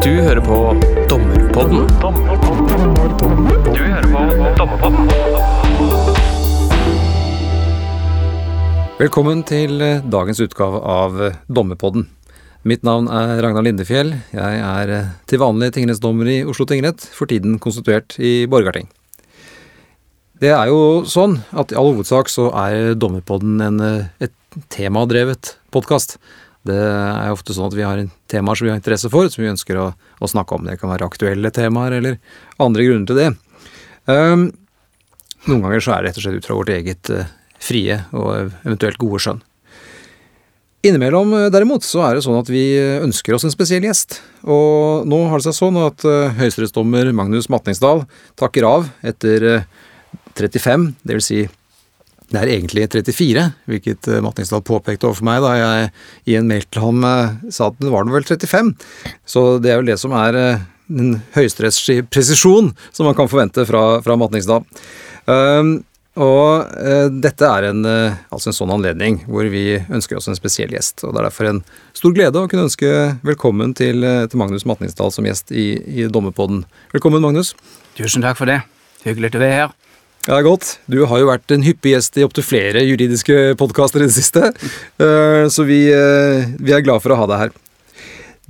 Du hører på Dommerpodden. Du hører på Dommerpodden. Velkommen til eh, dagens utgave av eh, Dommerpodden. Mitt navn er Ragnar Lindefjell. Jeg er eh, til vanlig tingrettsdommer i Oslo tingrett, for tiden konstituert i Borgarting. Det er jo sånn at i all hovedsak så er Dommerpodden en, et temadrevet podkast. Det er ofte sånn at vi har temaer som vi har interesse for, som vi ønsker å, å snakke om. Det kan være aktuelle temaer eller andre grunner til det. Um, noen ganger så er det rett og slett ut fra vårt eget uh, frie og eventuelt gode skjønn. Innimellom uh, derimot så er det sånn at vi ønsker oss en spesiell gjest. Og nå har det seg sånn at uh, høyesterettsdommer Magnus Matningsdal takker av etter uh, 35, det vil si det er egentlig 34, hvilket uh, Matningsdal påpekte overfor meg da jeg i en mail til ham uh, sa at det var vel 35. Så det er vel det som er den høyesterettspresisjon som man kan forvente fra, fra Matningsdal. Um, og uh, dette er en, uh, altså en sånn anledning hvor vi ønsker oss en spesiell gjest. og Det er derfor en stor glede å kunne ønske velkommen til, eh, til Magnus Matningsdal som gjest i, i Dommerpodden. Velkommen, Magnus. Tusen takk for det. Hyggelig å være her. Ja, det er godt. Du har jo vært en hyppig gjest i opptil flere juridiske podkaster i det siste, eh, så vi, eh, vi er glad for å ha deg her.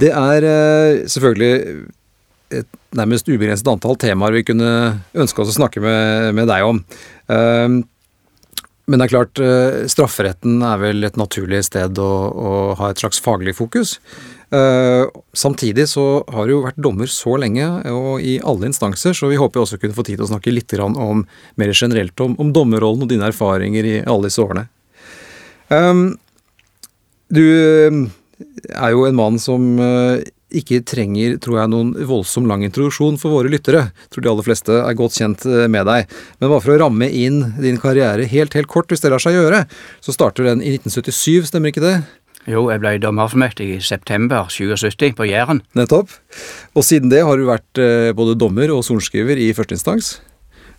Det er eh, selvfølgelig et nærmest ubegrenset antall temaer vi kunne ønske oss å snakke med, med deg om. Men det er klart, strafferetten er vel et naturlig sted å, å ha et slags faglig fokus. Eh, samtidig så har du jo vært dommer så lenge, og i alle instanser, så vi håper også kunne få tid til å snakke litt om mer generelt om, om dommerrollen og dine erfaringer i alle disse årene. Um, du er jo en mann som eh, ikke trenger, tror jeg, noen voldsom lang introduksjon for våre lyttere. Tror de aller fleste er godt kjent eh, med deg. Men bare for å ramme inn din karriere helt, helt kort, hvis det lar seg gjøre, så starter den i 1977, stemmer ikke det? Jo, jeg ble dommerfullmektig i september 2070 på Jæren. Nettopp. Og siden det har du vært eh, både dommer og sorenskriver i førsteinstans.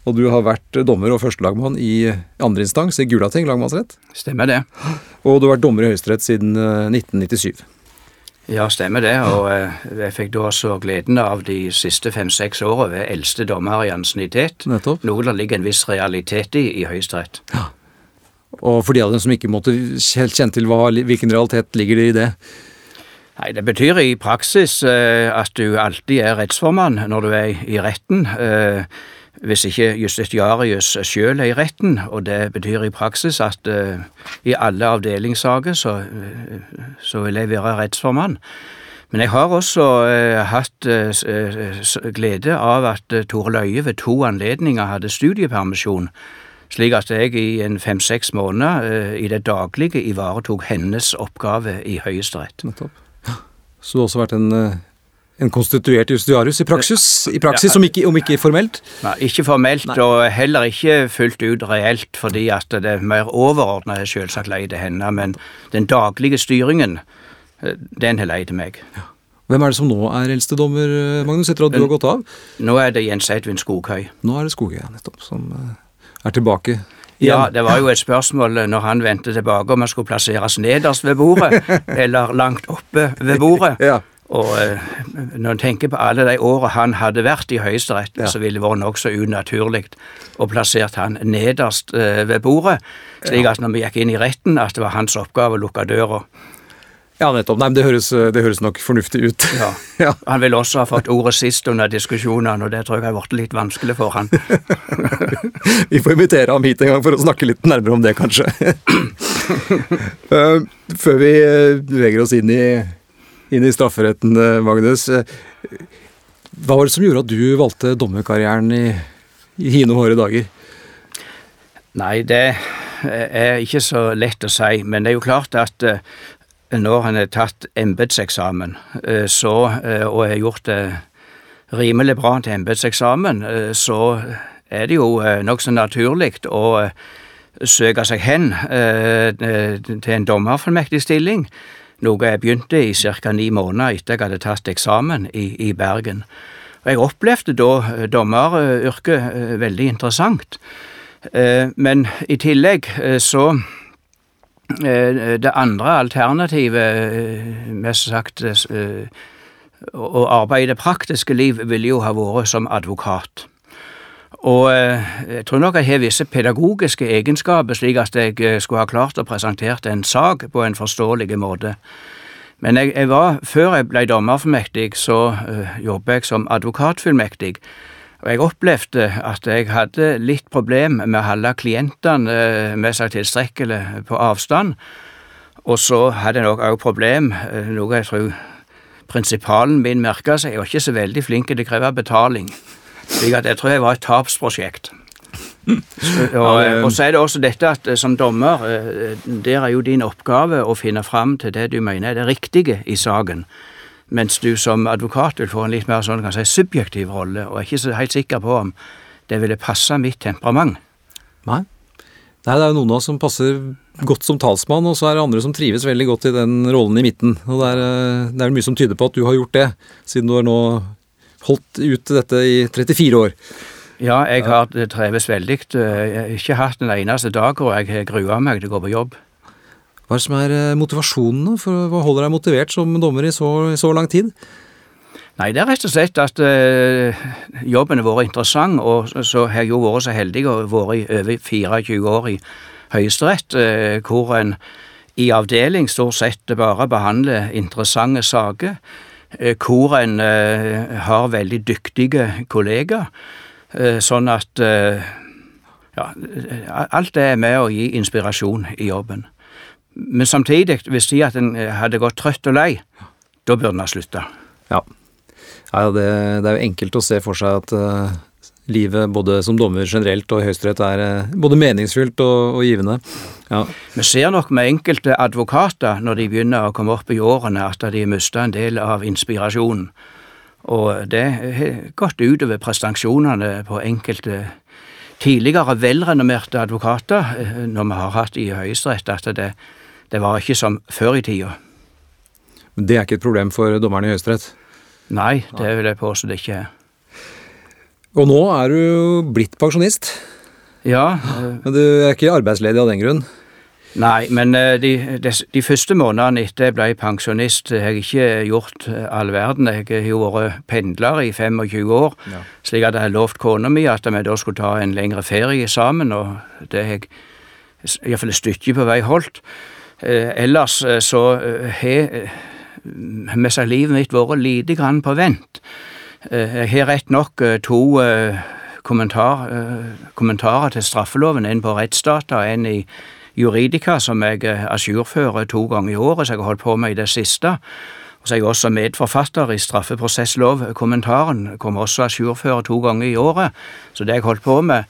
Og du har vært dommer og førstelagmann i andre instans, i Gulating lagmannsrett. Stemmer det. Og du har vært dommer i Høyesterett siden 1997. Ja, stemmer det. Og eh, jeg fikk da også gleden av de siste fem-seks åra ved eldste dommer i ansiennitet. Noe det ligger en viss realitet i i Høyesterett. Og for de av dem som ikke måtte helt kjenne til hva, hvilken realitet ligger det i det? Nei, Det betyr i praksis eh, at du alltid er rettsformann når du er i retten. Eh, hvis ikke justitiarius sjøl er i retten, og det betyr i praksis at uh, i alle avdelingssaker så, uh, så, vil jeg være rettsformann. Men jeg har også uh, hatt glede av at Tore Løie ved to anledninger hadde studiepermisjon, slik at jeg i en fem-seks måneder i det daglige ivaretok hennes oppgave i Høyesterett. Så du har også vært en en konstituert justiarius i praksis, i praksis om, ikke, om, ikke, formelt? Nei, ikke formelt, Nei. og heller ikke fullt ut reelt, fordi at det er mer overordna er selvsagt leid til henne, men den daglige styringen, eh, den har leid til meg. Ja. Hvem er det som nå er eldstedommer, dommer, Magnus, etter at du har gått av? Nå er det Jens Edvin Skoghøy. Nå er det Skoghøy, nettopp, som eh, er tilbake. Ja, det var jo et spørsmål når han vendte tilbake om han skulle plasseres nederst ved bordet, eller langt oppe ved bordet. ja. Og eh, når en tenker på alle de årene han hadde vært i Høyesterett, ja. så ville det vært nokså unaturlig å plassert han nederst eh, ved bordet, slik at når vi gikk inn i retten, at det var hans oppgave å lukke døra. Ja, nettopp. Nei, men det høres, det høres nok fornuftig ut. Ja. ja. Han ville også ha fått ordet sist under diskusjonene, og det tror jeg har blitt litt vanskelig for han. Vi får invitere ham hit en gang for å snakke litt nærmere om det, kanskje. Eh, før vi beveger oss inn i inn i strafferetten, eh, Magnus. Eh, hva var det som gjorde at du valgte dommerkarrieren i, i hine hårde dager? Nei, det er ikke så lett å si, men det er jo klart at eh, når en har tatt embetseksamen, så, og har gjort det rimelig bra til embetseksamen, så er det jo nokså naturlig å søke seg hen til en dommerfullmektig stilling noe jeg begynte i ca. ni måneder etter jeg hadde tatt eksamen i, i Bergen. Og Jeg opplevde da eh, dommeryrket eh, veldig interessant, eh, men i tillegg så Det andre alternativet, mest sagt å arbeide i det praktiske liv ville jo ha vært som advokat. Og eh, jeg tror nok jeg har visse pedagogiske egenskaper, slik at jeg eh, skulle ha klart å presentere en sak på en forståelig måte. Men jeg, jeg var, før jeg ble dommerfullmektig, så jobbet jeg som advokatfullmektig. Og jeg opplevde at jeg hadde litt problem med å holde klientene uh, med seg tilstrekkelig på avstand. Og så hadde jeg nok òg problem, uh, noe jeg tror prinsipalen min merka seg, jeg var ikke så veldig flink til å kreve betaling. Slik at jeg tror jeg var et tapsprosjekt. Og, og, så er det også dette at som dommer, der er jo din oppgave å finne fram til det du mener er det riktige i saken. Mens du som advokat vil få en litt mer sånn, kan si, subjektiv rolle, og er ikke så helt sikker på om det ville passe mitt temperament. Nei. Nei, det er jo noen av oss som passer godt som talsmann, og så er det andre som trives veldig godt i den rollen i midten. Og det er, det er mye som tyder på at du har gjort det, siden du har nå holdt ut dette i 34 år. Ja, jeg har trives veldig. Jeg har ikke hatt en eneste dag hvor jeg har grua meg til å gå på jobb. Hva er det som er eh, motivasjonen for hva holder deg motivert som dommer i så, i så lang tid? Nei, det er rett og slett at uh, jobben har vært interessant, og så har jeg jo vært så heldig å vært i over 24 år i Høyesterett, uh, hvor en i avdeling stort sett bare behandler interessante saker, uh, hvor en har veldig dyktige kollegaer. Sånn at ja, alt det er med å gi inspirasjon i jobben. Men samtidig, hvis de at en hadde gått trøtt og lei, da burde en ha slutta. Ja. ja det, det, er jo enkelt å se for seg at uh, livet både som dommer generelt og i Høyesterett er uh, både meningsfylt og, og givende. Ja. Vi ser nok med enkelte advokater når de begynner å komme opp i årene, at de mista en del av inspirasjonen. Og det har gått utover prestasjonene på enkelte tidligere velrenommerte advokater, eh, når vi har hatt i Høyesterett, at det, det var ikke som før i tida. Men det er ikke et problem for dommerne i Høyesterett? Nei, det vil jeg påstå det ikke er. Og nå er du blitt pensjonist. Ja. Men du er ikke arbeidsledig av den grunn? Nei, men eh, de, de, de, første månedene etter jeg ble pensjonist, har jeg ikke gjort all verden. Jeg har jo vært pendler i 25 år, ja. slik at jeg har lovt kona mi at vi da skulle ta en lengre ferie sammen, og det har jeg iallfall et stykke på vei holdt. Eh, ellers eh, så eh, har mest av livet mitt vært lite grann på vent. Jeg har rett nok to kommentar, kommentarer til straffeloven, en på rettsdata og en i juridika, som jeg ajourfører to ganger i året, så jeg har holdt på med i det siste. Og så er jeg også medforfatter i straffeprosesslovkommentaren, kommer også ajourfører to ganger i året, så det har jeg holdt på med.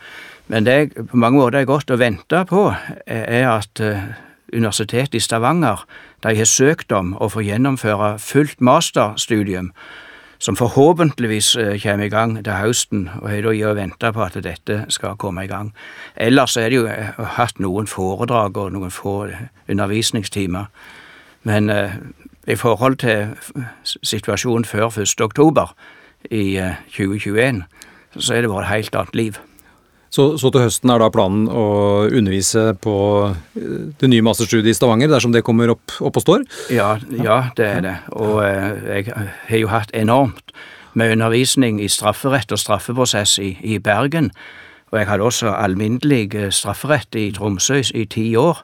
Men det jeg på mange måter er godt å vente på, er at Universitetet i Stavanger de har søkt om å få gjennomføre fullt masterstudium, som forhåpentligvis eh, kommer i gang til høsten, og har da i å vente på at dette skal komme i gang. Ellers er det jo eh, hatt noen foredrag og noen få eh, undervisningstimer. Men eh, i forhold til situasjonen før 1. oktober i eh, 2021, så er det vært et helt annet liv. Så, så, til høsten er da planen å undervise på eh, det nye masterstudiet i Stavanger, dersom det kommer opp, opp og står? Ja, ja, det er det. Og eh, jeg har jo hatt enormt med undervisning i strafferett og straffeprosess i, i Bergen. Og jeg hadde også alminnelig eh, strafferett i Tromsø i ti år.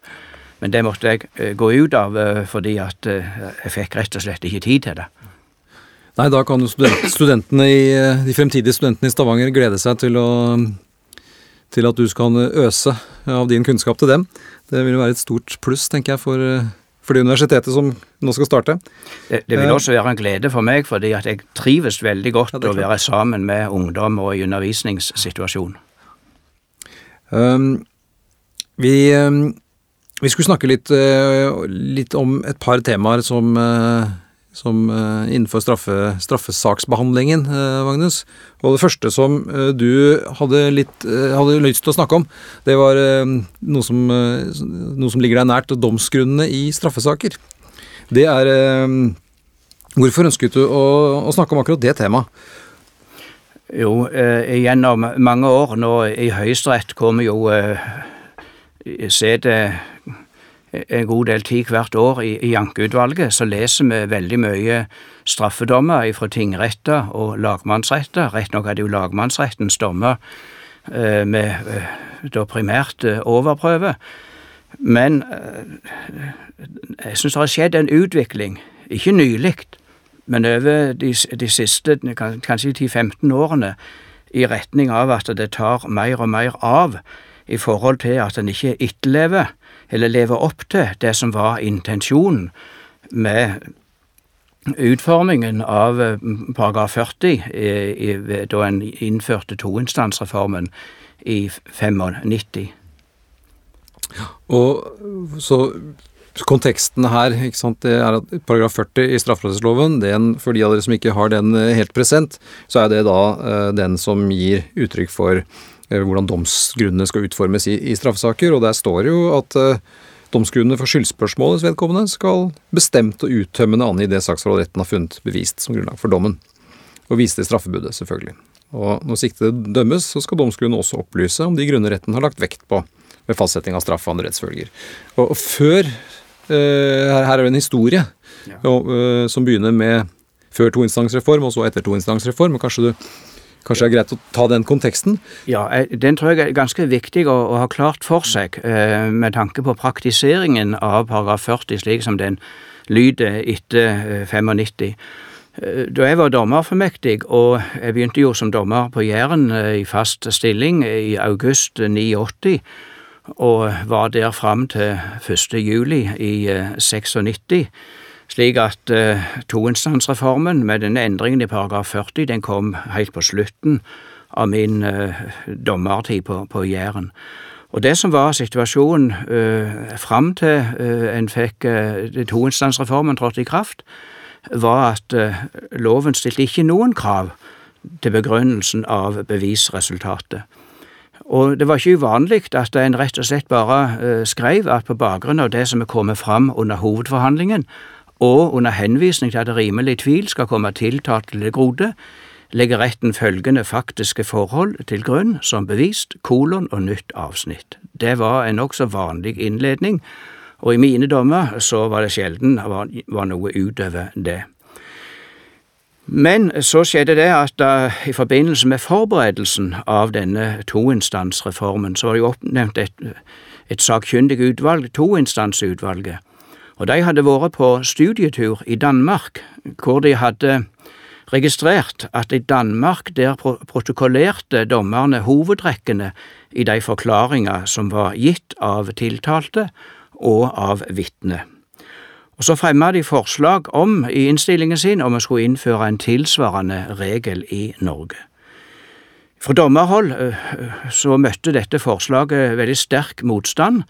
Men det måtte jeg gå ut av fordi at jeg fikk rett og slett ikke tid til det. Nei, da kan jo studentene i, de fremtidige studentene i Stavanger glede seg til å til at du skal øse av din kunnskap til dem. Det vil jo være et stort pluss, tenker jeg, for, for det universitetet som nå skal starte. Det, det vil også være en glede for meg, fordi at jeg trives veldig godt ja, å være sammen med ungdom og i undervisningssituasjon. Um, vi, um, vi, skulle snakke litt, uh, litt, om et par temaer som uh, som uh, innenfor straffe, straffesaksbehandlingen, uh, Magnus. Og det første som uh, du hadde, litt, hadde lyst til å snakke om, det var noe som, noe, som, ligger deg nært, domsgrunnene i straffesaker. Det er Hvorfor ønsket du å, å snakke om akkurat det temaet? Jo, gjennom mange år nå i Høyesterett, vi jo sitter en god del tid hvert år i, i ankeutvalget, så leser vi veldig mye straffedommer fra tingretter og lagmannsretter. Rett nok er det jo lagmannsrettens dommer eh, med eh, da primært eh, overprøve. Men eh, jeg syns det har skjedd en utvikling, ikke nylig, men over de, de siste kanskje 10-15 årene, i retning av at det tar mer og mer av i forhold til at en ikke etterlever, eller lever opp til, det som var intensjonen med utformingen av eh, paragraf 40 i, i, da en innførte toinstansreformen i 95. Og så Konteksten her ikke sant, det er at paragraf 40 i strafferettsloven, for de av dere som ikke har den eh, helt present, så er det da den som gir uttrykk for hvordan domsgrunnene skal utformes i, i, straffesaker. Og der står jo at uh, domsgrunnene for skyldspørsmålets vedkommende skal bestemt og uttømmende angi det saksforholdet retten har funnet bevist som grunnlag for dommen. Og vise det straffebudet, selvfølgelig. Og når siktede dømmes, så skal domsgrunnen også opplyse om de grunner retten har lagt vekt på ved fastsetting av straff og andre rettsfølger. Og, og før uh, Her er det en historie ja. og, uh, som begynner med før toinstansreform og så etter toinstansreform. og kanskje du Kanskje det er greit å ta den konteksten? Ja, den tror jeg er ganske viktig å, å ha klart for seg, eh, med tanke på praktiseringen av paragraf 40 slik som den lyder etter 95. Eh, da jeg var dommerformektig, og jeg begynte jo som dommer på Jæren eh, i fast stilling i august 89, og var der fram til 1. juli i 96, slik at uh, toinstansreformen med denne endringen i paragraf 40 den kom helt på slutten av min uh, dommertid på, på Jæren. Og det som var situasjonen uh, fram til uh, en fikk uh, toinstansreformen trådte i kraft, var at eh, loven stilte ikke noen krav til begrunnelsen av bevisresultatet. Og det var ikke uvanlig at en rett og slett bare eh, skrev at på bakgrunn av det som er kommet fram under hovedforhandlingen, og under henvisning til at rimelig tvil skal komme tiltalte til gode, legger retten følgende faktiske forhold til grunn som bevist, kolon og nytt avsnitt. Det var en nokså vanlig innledning, og i mine dommer så var det sjelden var, var noe utover det. Men så skjedde det at da, i forbindelse med forberedelsen av denne toinstansreformen, så var det jo oppnevnt et, et sakkyndig utvalg, toinstansutvalget. Og de hadde vært på studietur i Danmark, hvor de hadde registrert at i Danmark der protokollerte dommerne hovedrekkene i de forklaringer som var gitt av tiltalte, og av vitne. Og Så fremmet de forslag om i innstillingen sin om å skulle innføre en tilsvarende regel i Norge. Fra dommerhold eh, så møtte dette forslaget veldig sterk motstand,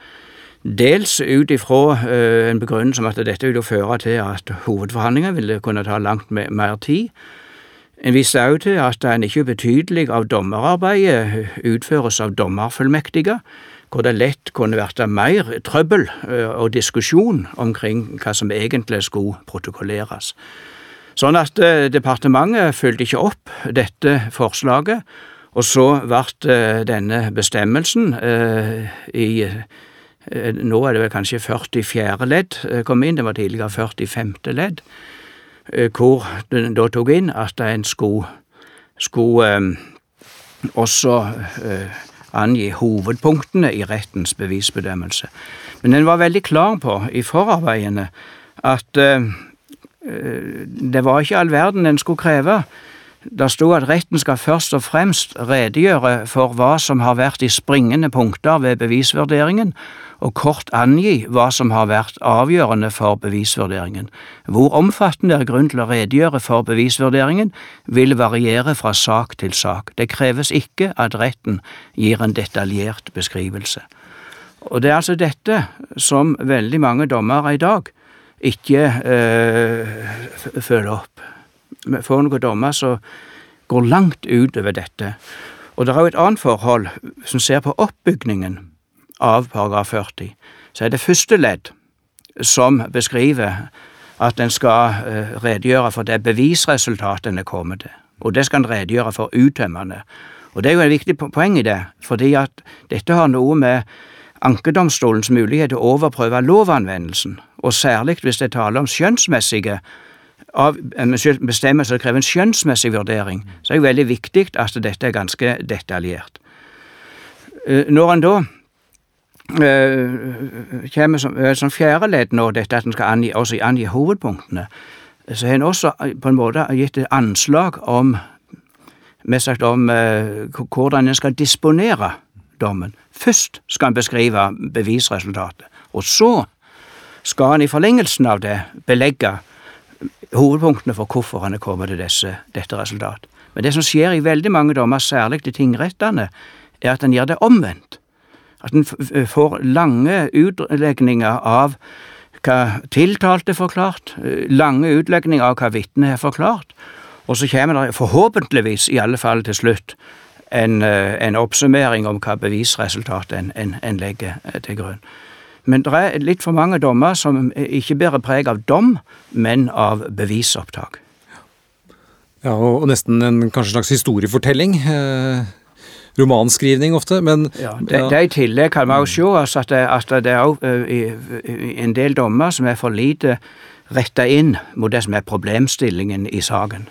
dels ut ifra eh, en begrunnelse om at dette ville føre til at hovedforhandlinger ville kunne ta langt mer tid. En viste også til at en ikke ubetydelig av dommerarbeidet utføres av dommerfullmektige, hvor det lett kunne vært mer trøbbel eh, og diskusjon omkring hva som egentlig skulle protokolleres. Sånn at eh, departementet fulgte ikke opp dette forslaget, og så ble eh, denne bestemmelsen i nå er det vel kanskje 44. ledd kom inn, det var tidligere 45. ledd, hvor den da tok inn at en skulle, skulle også angi hovedpunktene i rettens bevisbedømmelse. Men en var veldig klar på i forarbeidene at det var ikke all verden en skulle kreve. Det sto at retten skal først og fremst redegjøre for hva som har vært de springende punkter ved bevisvurderingen, og kort angi hva som har vært avgjørende for bevisvurderingen. Hvor omfattende er grunn til å redegjøre for bevisvurderingen, vil variere fra sak til sak. Det kreves ikke at retten gir en detaljert beskrivelse. Og det er altså dette som veldig mange dommere i dag ikke øh, følger opp. Får noen dommer som går langt utover dette. Og det er jo et annet forhold som ser på oppbygningen av paragraf 40, så er det første ledd som beskriver at en skal uh, redegjøre for det bevisresultatet en er kommet til. Og det skal en redegjøre for uttømmende. Og det er jo et viktig poeng i det, fordi at dette har noe med ankedomstolens mulighet til å overprøve lovanvendelsen, og særlig hvis det taler om skjønnsmessige av bestemmelser som krever en skjønnsmessig vurdering, så er det veldig viktig at dette er ganske detaljert. Når en da kommer som, som fjerde ledd nå, dette at en skal angi, også angi hovedpunktene, så har en også på en måte gitt et anslag om mest sagt om hvordan en skal disponere dommen. Først skal en beskrive bevisresultatet, og så skal en i forlengelsen av det belegge hovedpunktene for hvorfor han er kommet til disse, dette resultatet. Men det som skjer i veldig mange dommer, særlig i tingrettene, er at en gjør det omvendt. At en får lange utlegninger av hva tiltalte er forklart, lange utlegninger av hva vitnet har forklart, og så kommer det forhåpentligvis, i alle fall til slutt, en, en oppsummering om hva bevisresultatet en, en, en legger til grunn. Men det er litt for mange dommer som ikke bærer preg av dom, men av bevisopptak. Ja, og nesten en kanskje slags historiefortelling. Eh, romanskrivning ofte, men ja, det, det I tillegg kan vi også se altså at, det, at det er også, uh, en del dommer som er for lite retta inn mot det som er problemstillingen i saken.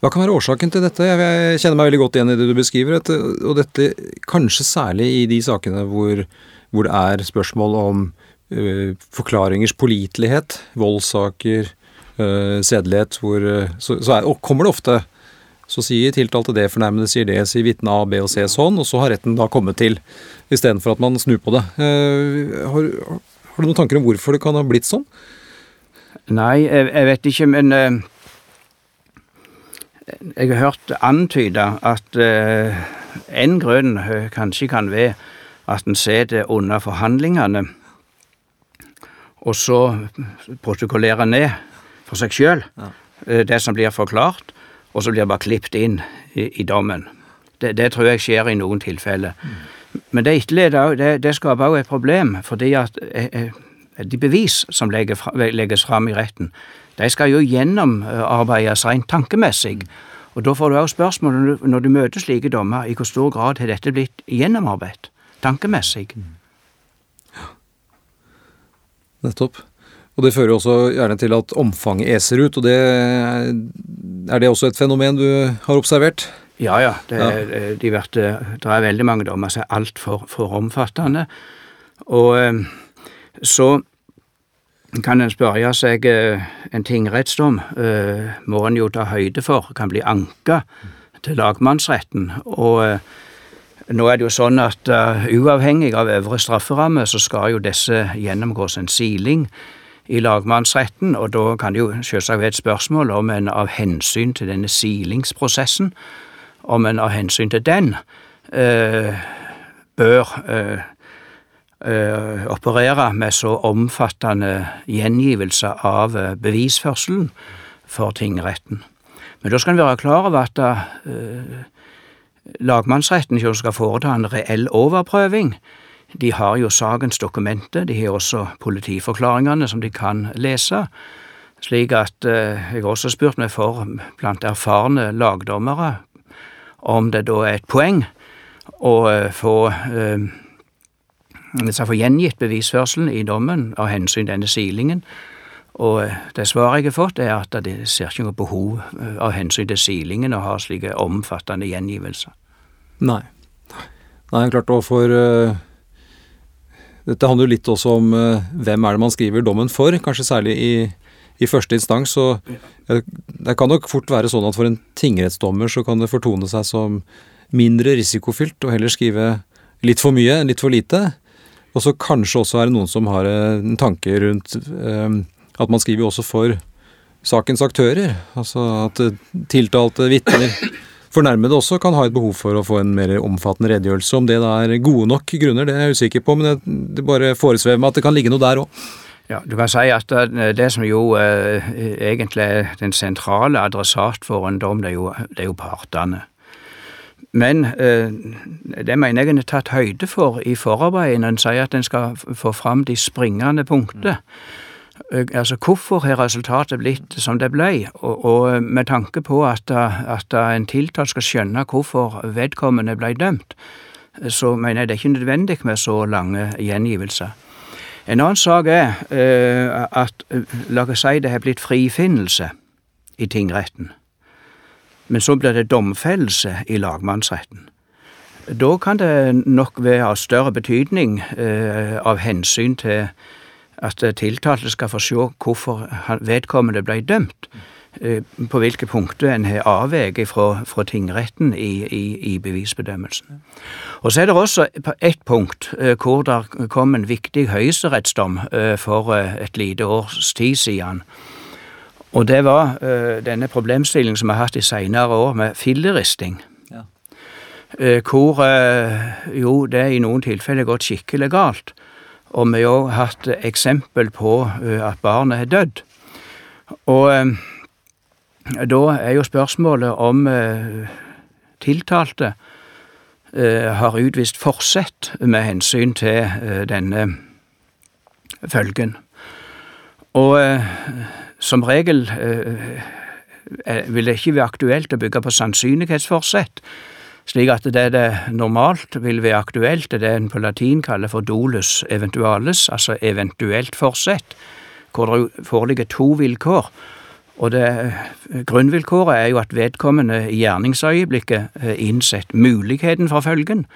Hva kan være årsaken til dette? Jeg kjenner meg veldig godt igjen i det du beskriver, og dette kanskje særlig i de sakene hvor, hvor det er spørsmål om uh, forklaringers pålitelighet, voldssaker, uh, sedelighet, hvor uh, så, så er, og kommer det ofte så sier tiltalte det, fornærmede sier det, sier vitne A, B og C sånn, og så har retten da kommet til, istedenfor at man snur på det. har, har, du noen tanker om hvorfor det kan ha blitt sånn? Nei, jeg, jeg vet ikke, men jeg har hørt antyda at en grunn kanskje kan være at en sitter under forhandlingene, og så protokollerer ned for seg sjøl ja. uh, det som blir forklart, og så blir det bare klippet inn i, i dommen. Det, det, tror jeg skjer i noen tilfeller. Mm. Men det det, det skaper også et problem, fordi at de bevis som legges fram i retten, de skal jo gjennomarbeides rent tankemessig. Og Da får du også spørsmål når du møter slike dommer, i hvor stor grad har dette blitt gjennomarbeidet tankemessig? Ja. Nettopp. Og Det fører jo også gjerne til at omfanget eser ut. og det Er det også et fenomen du har observert? Ja, ja. Det, ja. De vært, det er veldig mange dommer som er altfor for omfattende. Og eh, så kan en spørre seg eh, en tingrettsdom eh, må en jo ta høyde for kan bli anka til lagmannsretten. Og eh, nå er det jo sånn at uavhengig av øvre strafferamme, så skal jo disse gjennomgås en siling i lagmannsretten, og da kan det jo selvsagt være et spørsmål om en av hensyn til denne silingsprosessen, om en av hensyn til den bør uh, operere med så omfattende gjengivelse av uh, bevisførselen for tingretten. Men da skal en være klar over at uh, lagmannsretten ikke skal foreta en reell overprøving. De har jo sakens dokumenter, de har også politiforklaringene som de kan lese. Slik at jeg har også spurt meg for blant erfarne lagdommere om det da er et poeng å få hvis jeg får gjengitt bevisførselen i dommen av hensyn til denne silingen. Og eh, det svaret jeg har fått, er at det ser ikke noe behov eh, av hensyn til silingen å ha slike omfattende gjengivelser. Nei. Nei, klart, og for uh, Dette handler jo litt også om uh, hvem er det man skriver dommen for, kanskje særlig i, i første instans. Så det kan nok fort være sånn at for en tingrettsdommer så kan det fortone seg som mindre risikofylt å heller skrive litt for mye enn litt for lite. Og så kanskje også er det noen som har en tanke rundt at man skriver jo også for sakens aktører. Altså at tiltalte vitner, fornærmede også, kan ha et behov for å få en mer omfattende redegjørelse. Om det da er gode nok grunner, det er jeg usikker på, men det bare foresvever meg at det kan ligge noe der òg. Ja, du kan si at det som jo eh, egentlig er den sentrale adressat for en dom, det er jo, det er jo partene. Men eh, det mener jeg en er tatt høyde for i forarbeidet når en sier at en skal få fram de springende punkter. Eh, altså, hvorfor har resultatet blitt som det ble? Og, og med tanke på at, at en tiltalt skal skjønne hvorfor vedkommende ble dømt, så mener jeg det er ikke nødvendig med så lange gjengivelser. En annen sak er eh, at la oss si det har blitt frifinnelse i tingretten, men så blir det domfellelse i lagmannsretten. Da kan det nok være av større betydning eh, av hensyn til at tiltalte skal få se hvorfor vedkommende ble dømt, eh, på hvilke punkter en har avveket fra, fra tingretten i, i, i bevisbedømmelsen. Og så er det også ett punkt eh, hvor det kom en viktig høyesterettsdom eh, for eh, et lite års tid siden. Og det var eh, denne problemstillingen som vi har hatt i seinere år med filleristing. Ja. Eh, hvor eh, jo det i noen tilfeller har gått skikkelig galt. Og vi har òg hatt eksempel på eh, at barnet er dødd. Og eh, da er jo spørsmålet om eh, tiltalte har utvist forsett med hensyn til denne følgen. Og som regel vil det ikke være aktuelt å bygge på sannsynlighetsforsett, slik at det det normalt vil være aktuelt, det det en på latin kaller for dolus eventualis, altså eventuelt forsett, hvor det foreligger to vilkår. Og det eh, grunnvilkåret er jo at vedkommende i gjerningsøyeblikket eh, innsett muligheten for følgen,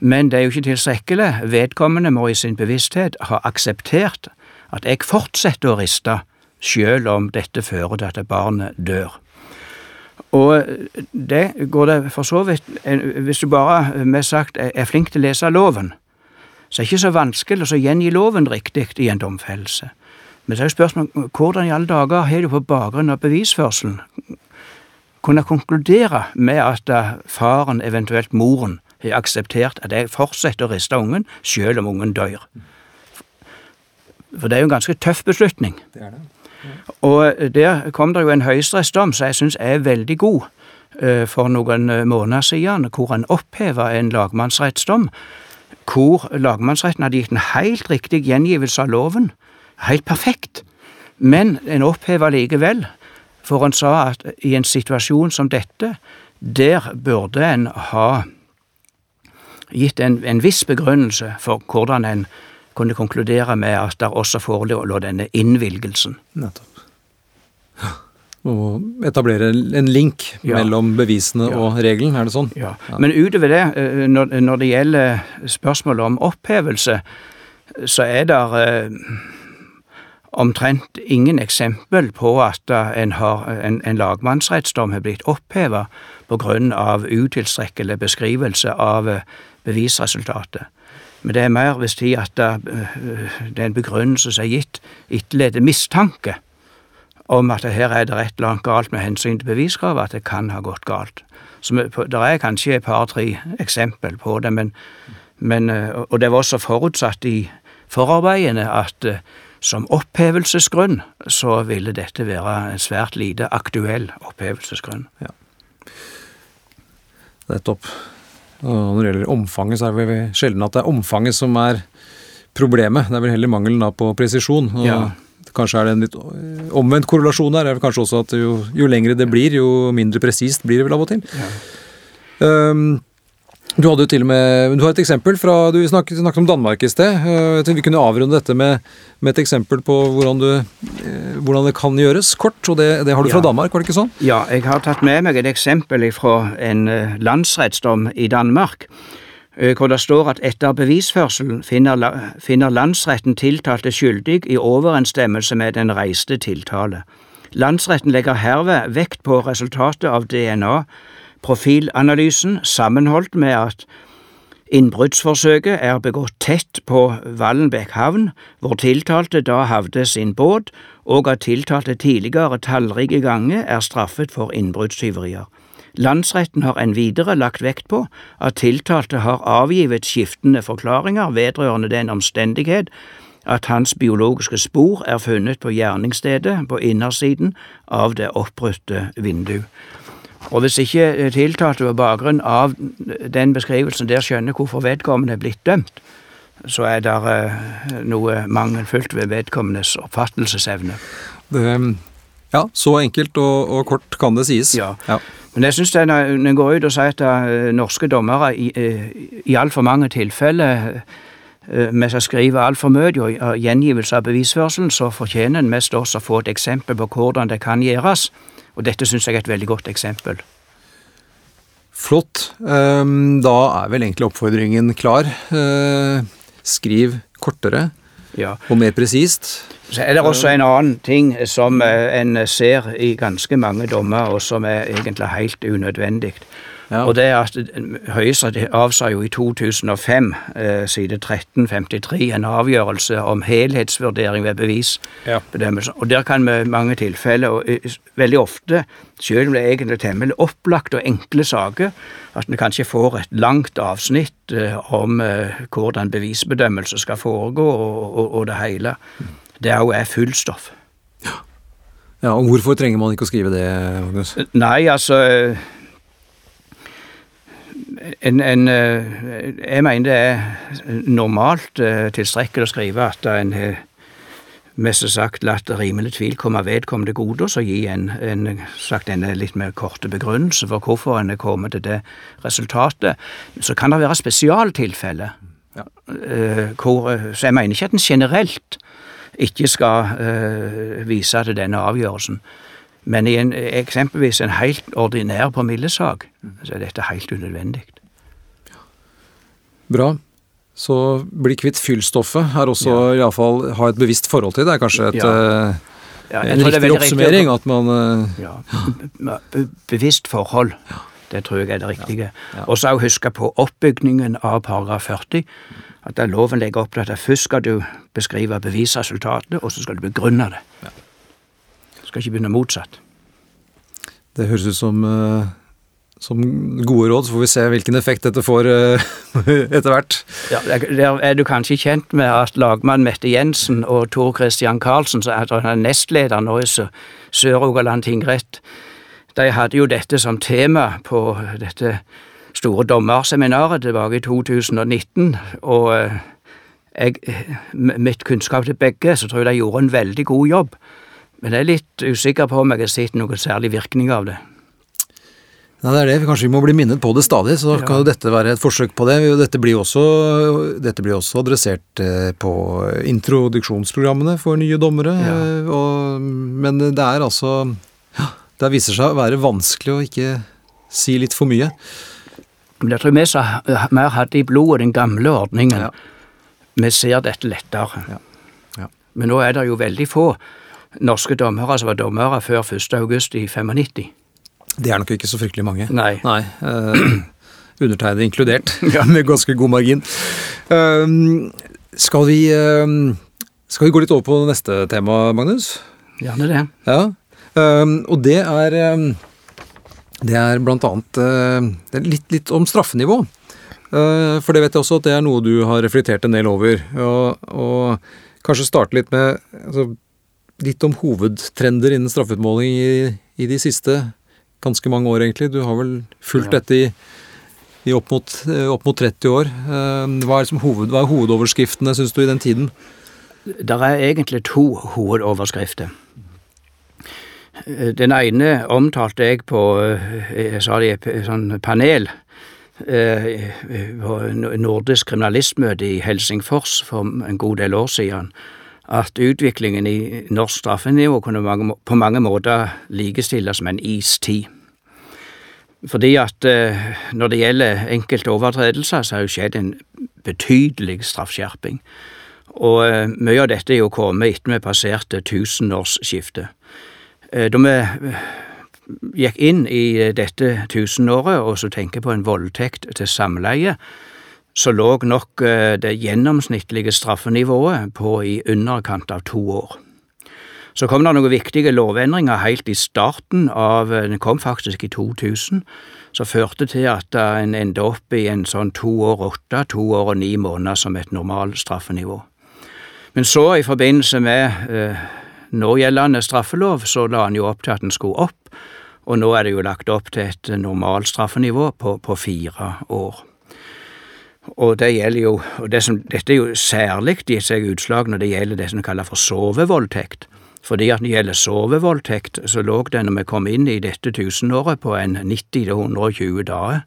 men det er jo ikke tilstrekkelig. Vedkommende må i sin bevissthet ha akseptert at jeg fortsetter å riste, selv om dette fører til at barnet dør. Og det går det for så vidt Hvis du bare med sagt er flink til å lese loven, så er det ikke så vanskelig å gjengi loven riktig i en domfellelse. Men så er jo spørsmålet hvordan i alle dager har du på bakgrunn av bevisførselen kunne konkludere med at eh, faren, eventuelt moren, har akseptert at jeg fortsetter å riste ungen selv om ungen dør. For det er jo en ganske tøff beslutning. Det er det. Og der kom det jo en høyesterettsdom som jeg syns er veldig god eh, for noen eh, måneder siden, hvor en oppheva en lagmannsrettsdom, hvor lagmannsretten hadde gitt en helt riktig gjengivelse av loven, helt perfekt, men en oppheva likevel, for en sa at i en situasjon som dette, der burde en ha gitt en, en viss begrunnelse for hvordan en kunne konkludere med at det også forelå denne innvilgelsen. Nettopp. Å etablere en link Ja. mellom bevisene Ja. og regelen, er det sånn? Ja. Men utover det, eh, når, det gjelder spørsmålet om opphevelse, så er det omtrent ingen eksempel på at eh, en, har, en, en lagmannsrettsdom har blitt opphevet av utilstrekkelig beskrivelse av eh, bevisresultatet. Men det er mer hvis tid at eh, det er en begrunnelse som er gitt etterleder mistanke om at her er det et eller annet galt med hensyn til beviskravet, at det kan ha gått galt. Så Det er kanskje et par-tre eksempel på det, men, men, eh, og det var også forutsatt i forarbeidene at eh, som opphevelsesgrunn så ville dette være en svært lite aktuell opphevelsesgrunn. Nettopp. Og når det gjelder omfanget, så er det vel sjelden at det er omfanget som er problemet. Det er vel heller mangelen på presisjon. Og Ja. Kanskje er det en litt øh, omvendt korrelasjon der. Det er kanskje også at jo, jo lengre det blir, jo mindre presist blir det vel av og til. Um, du hadde jo til og med Du har et eksempel fra Du snakket, snakket om Danmark i sted. Uh, Jeg tenkte vi kunne avrunde dette med, med et eksempel på hvordan, du, eh, hvordan det kan gjøres, kort. Og det, det har du fra Danmark, var det ikke sånn? Ja, jeg har tatt med meg et eksempel fra en eh, landsrettsdom i Danmark, eh, hvor det står at etter bevisførselen finner, finner landsretten tiltalte skyldig i overensstemmelse med den reiste tiltale. Landsretten legger herved vekt på resultatet av DNA-profilanalysen sammenholdt med at Innbruddsforsøket er begått tett på Vallenbekk havn, hvor tiltalte da havde sin båt, og at tiltalte tidligere tallrike ganger er straffet for innbruddstyverier. Landsretten har enn videre lagt vekt på at tiltalte har avgivet skiftende forklaringer vedrørende den omstendighet at hans biologiske spor er funnet på gjerningsstedet på innersiden av det oppbrutte vindu. Og hvis ikke tiltalte på bakgrunn av den beskrivelsen der skjønner hvorfor vedkommende er blitt dømt, så er det eh, noe mangelfullt ved vedkommendes oppfattelsesevne. Det, ja, så enkelt og, og kort kan det sies. Ja. ja. Men jeg syns når en går ut og sier at uh, norske dommere i, uh, i altfor mange tilfeller uh, med seg skriver altfor mye og gjengivelse av bevisførselen, så fortjener en mest også å få et eksempel på hvordan det kan gjøres. Og dette syns jeg er et veldig godt eksempel. Flott. Um, da er vel egentlig oppfordringen klar. Uh, skriv kortere ja. og mer presist. Så er det også en annen ting som eh, en ser i ganske mange dommer, og som er egentlig helt unødvendig. Ja. Og det er at Høyesterett avsa jo i 2005, eh, side 1353, en avgjørelse om helhetsvurdering ved bevisbedømmelse. Ja. Og der kan vi i mange tilfeller, og veldig ofte, selv om det er egentlig temmelig opplagt og enkle saker, at vi kanskje får et langt avsnitt eh, om eh, hvordan bevisbedømmelse skal foregå, og, og, og det hele. Det òg er fullstoff. Ja. ja, og hvorfor trenger man ikke å skrive det, Magnus? Nei, altså en, en, eh, jeg mener det er normalt eh, tilstrekkelig å skrive at en har mest sagt latt rimelig tvil komme vedkommende gode, og så gi en, en, sagt en litt mer korte begrunnelse for hvorfor en er kommet til det resultatet. Så kan det være spesialtilfeller. Ja. Hvor, så jeg mener ikke at en generelt ikke skal uh, vise til denne avgjørelsen. Men i en, eksempelvis en helt ordinær promillesak, så er dette helt unødvendig. Bra. Så bli kvitt fyllstoffet er også ja. iallfall ha et bevisst forhold til det. er kanskje et, ja. Ja, en riktig oppsummering at man uh, Be Bevisst forhold. Det tror jeg er det riktige. Og så huske på oppbygningen av paragraf 40. At loven legger opp til at først skal du beskrive bevisresultatet, og så skal du begrunne det. Skal ikke begynne motsatt. Det høres ut som, uh, som gode råd, så får vi se hvilken effekt dette får uh, etter hvert. Ja, Der er du kanskje kjent med at lagmann Mette Jensen og Tor Christian Karlsen, som er nestleder nå i Sør-Rogaland tingrett, de hadde jo dette som tema på dette store dommerseminaret tilbake i 2019. og uh, jeg, mitt kunnskap til begge, så tror jeg de gjorde en veldig god jobb. Men jeg er litt usikker på om jeg har sett noen særlig virkning av det. Nei, det er det. Kanskje vi må bli minnet på det stadig, så ja. kan jo dette være et forsøk på det. Dette blir også, dette blir også adressert eh, på introduksjonsprogrammene for nye dommere. Ja. Eh, og, men det er altså ja, Det viser seg å være vanskelig å ikke si litt for mye. Men jeg tror vi mer hadde i blodet den gamle ordningen, vi ser dette lettere. Men nå er det jo veldig få norske dommere som var dommere før 1. august i 95. Det er nok ikke så fryktelig mange. Nei. Nei uh, undertegnede inkludert, ja. med ganske god margin. Uh, skal, vi, uh, skal vi gå litt over på neste tema, Magnus? Gjerne det. Ja, Og det er Det er blant annet det er litt, litt om straffenivå. For det vet jeg også at det er noe du har reflektert en del over. Og, og kanskje starte litt med altså, litt om hovedtrender innen straffeutmåling i, i, de siste ganske mange år, egentlig. Du har vel fulgt dette i, i opp, mot, opp, mot, 30 år. Eh, hva er, hoved, hva er hovedoverskriftene, syns du, i den tiden? Det er egentlig to hovedoverskrifter. Den ene omtalte jeg på eh, jeg sa det i et sånn panel eh, på nordisk kriminalistmøte i Helsingfors for en god del år siden at utviklingen i norsk straffenivå kunne på mange måter likestilles med en istid. Fordi at eh, når det gjelder enkelte overtredelser, så har jo skjedd en betydelig straffskjerping. Og eh, mye av dette er jo kommet etter vi passerte tusenårsskiftet. Eh, da vi gikk inn i dette tusenåret og så tenker på en voldtekt til samleie, så lå nok eh, det gjennomsnittlige straffenivået på i underkant av to år. Så kom det noen viktige lovendringer helt i starten av eh, Den kom faktisk i 2000, som førte til at en endte opp i en sånn to år åtte, to år og ni måneder som et normalt straffenivå. Men så, i forbindelse med eh, någjeldende straffelov, så la en jo opp til at den skulle opp, og nå er det jo lagt opp til et normalt straffenivå på, på fire år. Og det gjelder jo, og det som, dette er jo særlig gitt seg utslag når det gjelder det som kaller for sovevoldtekt. Fordi at når det gjelder sovevoldtekt, så lå det når vi kom inn i dette tusenåret på en 90-120 dager.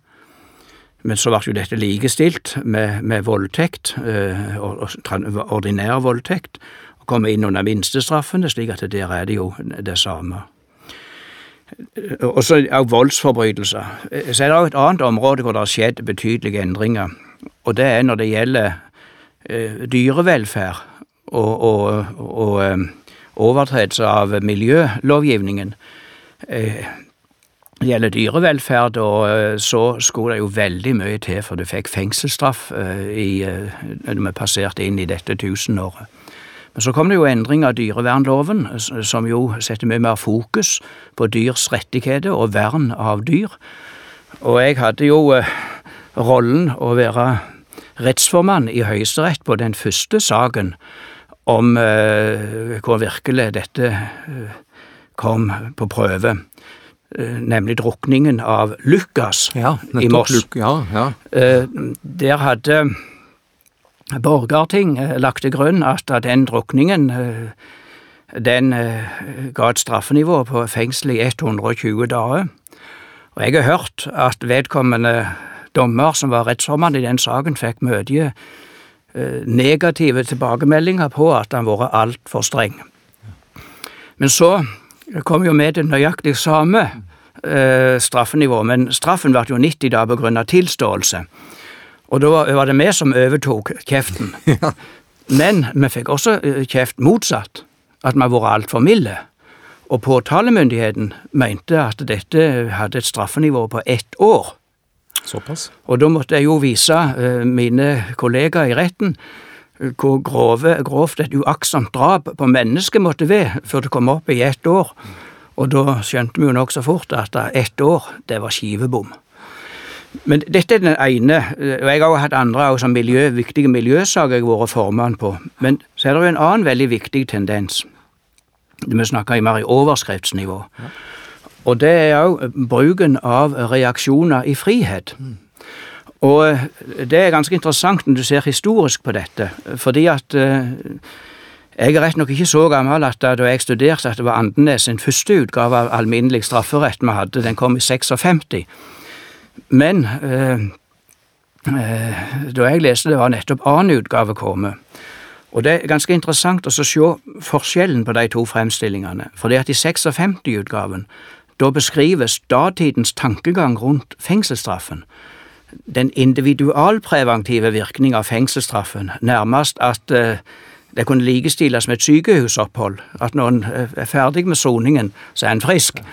Men så ble jo dette likestilt med, med voldtekt, eh, ordinær voldtekt, og kom inn under minstestraffene, slik at der er det jo det samme. Også voldsforbrytelser. Så er det òg et annet område hvor det har skjedd betydelige endringer, og det er når det gjelder eh, dyrevelferd og, og, og eh, overtredelse av miljølovgivningen. Eh, det gjelder dyrevelferd, og så skulle det jo veldig mye til for du fikk fengselsstraff i, når vi passerte inn i dette tusenåret. Men så kom det jo endring av dyrevernloven, som jo setter mye mer fokus på dyrs rettigheter og vern av dyr. Og jeg hadde jo rollen å være rettsformann i Høyesterett på den første saken om hvor virkelig dette kom på prøve. Eh, nemlig drukningen av Lukas ja, i Moss. Luk, ja, ja. Eh, der hadde Borgarting eh, lagt til grunn at den drukningen den ga et straffenivå på fengsel i 120 dager. Og jeg har hørt at vedkommende dommer som var rettsformann i den saken, fikk mye negative tilbakemeldinger på at han vært altfor streng. Men så kom jo med det nøyaktig samme eh, straffenivå, men straffen ble jo 90 da på grunn av tilståelse. Og da var det vi som overtok kjeften. ja. Men vi fikk også eh, kjeft motsatt, at vi har vært altfor milde. Og påtalemyndigheten mente at dette hadde et straffenivå på ett år. Såpass. Og da måtte jeg jo vise uh, mine kollegaer i retten hvor grove, grovt et uaktsomt drap på mennesket måtte være før det kom opp i ett år. Og da skjønte vi jo nokså fort at ett år, det var skivebom. Men dette er den ene, og jeg har også hatt andre også, miljø, viktige miljøsaker jeg har vært formann på. Men så er det jo en annen veldig viktig tendens. Vi snakker mer i overskriftsnivå. Og det er òg bruken av reaksjoner i frihet. Og eh, det er ganske interessant når du ser historisk på dette, fordi at eh, jeg er rett nok ikke så gammel at da jeg studerte at det var Andenes sin første utgave av alminnelig strafferett vi hadde, den kom i 56. Men eh, eh, da jeg leste det, var nettopp annen utgave kommet. Og det er ganske interessant å se forskjellen på de to fremstillingene. fordi at i 56-utgaven, da beskrives datidens tankegang rundt fengselsstraffen den individualpreventive virkning av fengselsstraffen, nærmest at uh, det kunne likestilles med et sykehusopphold. At når en eh, er ferdig med soningen, så er en frisk.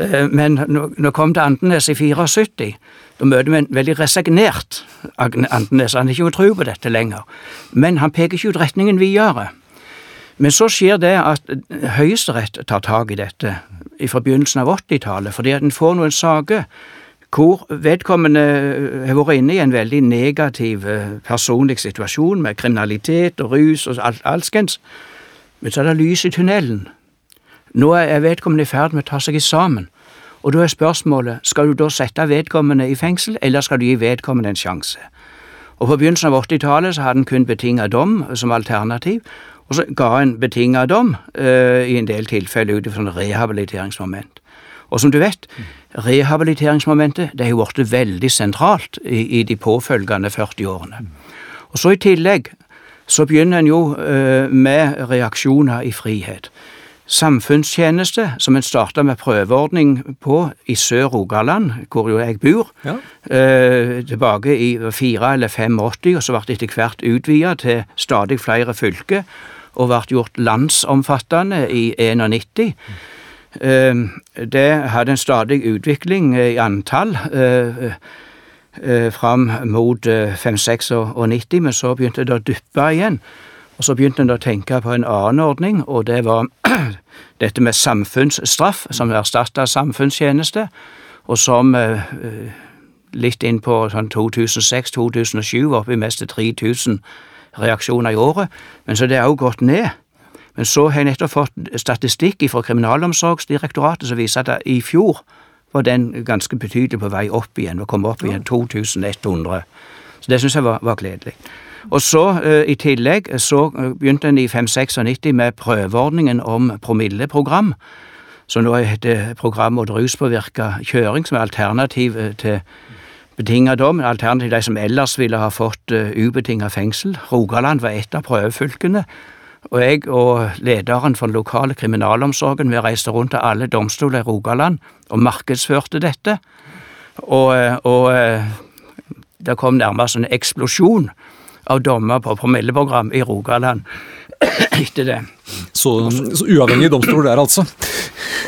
Uh, men nå kom til Andenes i 74, da møter vi en veldig resignert Andenes. Han har ikke tro på dette lenger. Men han peker ikke ut retningen videre. Men så skjer det at Høyesterett tar tak i dette i begynnelsen av 80-tallet, fordi at en får noen saker hvor vedkommende eh, har vært inne i en veldig negativ eh, personlig situasjon med kriminalitet og rus og alt, alskens. Men så er det lys i tunnelen. Nå er vedkommende i ferd med å ta seg sammen. Og da er spørsmålet skal du da sette vedkommende i fengsel, eller skal du gi vedkommende en sjanse? Og På begynnelsen av 80-tallet så hadde en kun betinget dom som alternativ, og så ga en betinget dom uh, i en del tilfeller ut ifra rehabiliteringsmoment. Og som du vet, rehabiliteringsmomentet det har jo blitt veldig sentralt i, i, de påfølgende 40 årene. Og så i tillegg så begynner en jo uh, med reaksjoner i frihet. Samfunnstjeneste, som en starta med prøveordning på i Sør-Rogaland, hvor jo jeg bor, ja. eh, tilbake i fire eller 85, og så ble det etter hvert utvida til stadig flere fylker, og ble gjort landsomfattende i 91. Ehm, det hadde en stadig utvikling i antall eh, eh, fram mot 5-96, eh, men så begynte det å duppe igjen. Og så begynte en å tenke på en annen ordning, og det var dette med samfunnsstraff, som erstatta samfunnstjeneste, og som litt inn på sånn 2006-2007 opp i meste 3000 reaksjoner i året, men så det er òg gått ned. Men så har jeg nettopp fått statistikk fra Kriminalomsorgsdirektoratet som viser at i fjor var den ganske betydelig på vei opp igjen, og kom opp igjen 2100. Så det syns jeg var, var gledelig. Og så eh, i tillegg så eh, begynte en i 596 med prøveordningen om promilleprogram, som nå heter program mot ruspåvirka kjøring, som er alternativ eh, til betinga dom, alternativt de som ellers ville ha fått ubetinget ubetinga fengsel. Rogaland var et av prøvefylkene. Og jeg og lederen for den lokale kriminalomsorgen, vi reiste rundt til alle domstoler i Rogaland og markedsførte dette. Og, eh, og eh, det kom nærmest en eksplosjon av dommer på promilleprogram i Rogaland etter det. Så, så uavhengig domstol der, altså.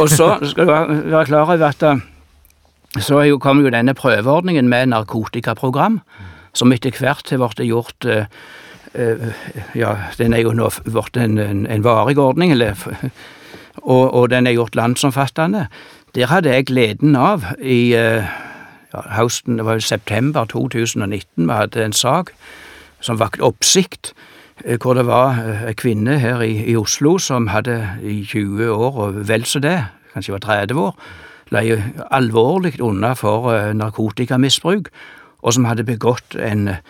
Og så skal du være klar over at så kom jo denne prøveordningen med narkotikaprogram, som etter hvert har blitt gjort uh, uh, Ja, den er jo nå blitt en, en, en, varig ordning, eller, og, og, den er gjort landsomfattende. Der hadde jeg gleden av i uh, ja, høsten, det var jo september 2019, vi hadde en sak som vakte oppsikt. Hvor det var ei kvinne her i, i Oslo som hadde i 20 år og vel så det, kanskje var 30 år, ble alvorlig unna for eh, narkotikamisbruk, og som hadde begått en eh,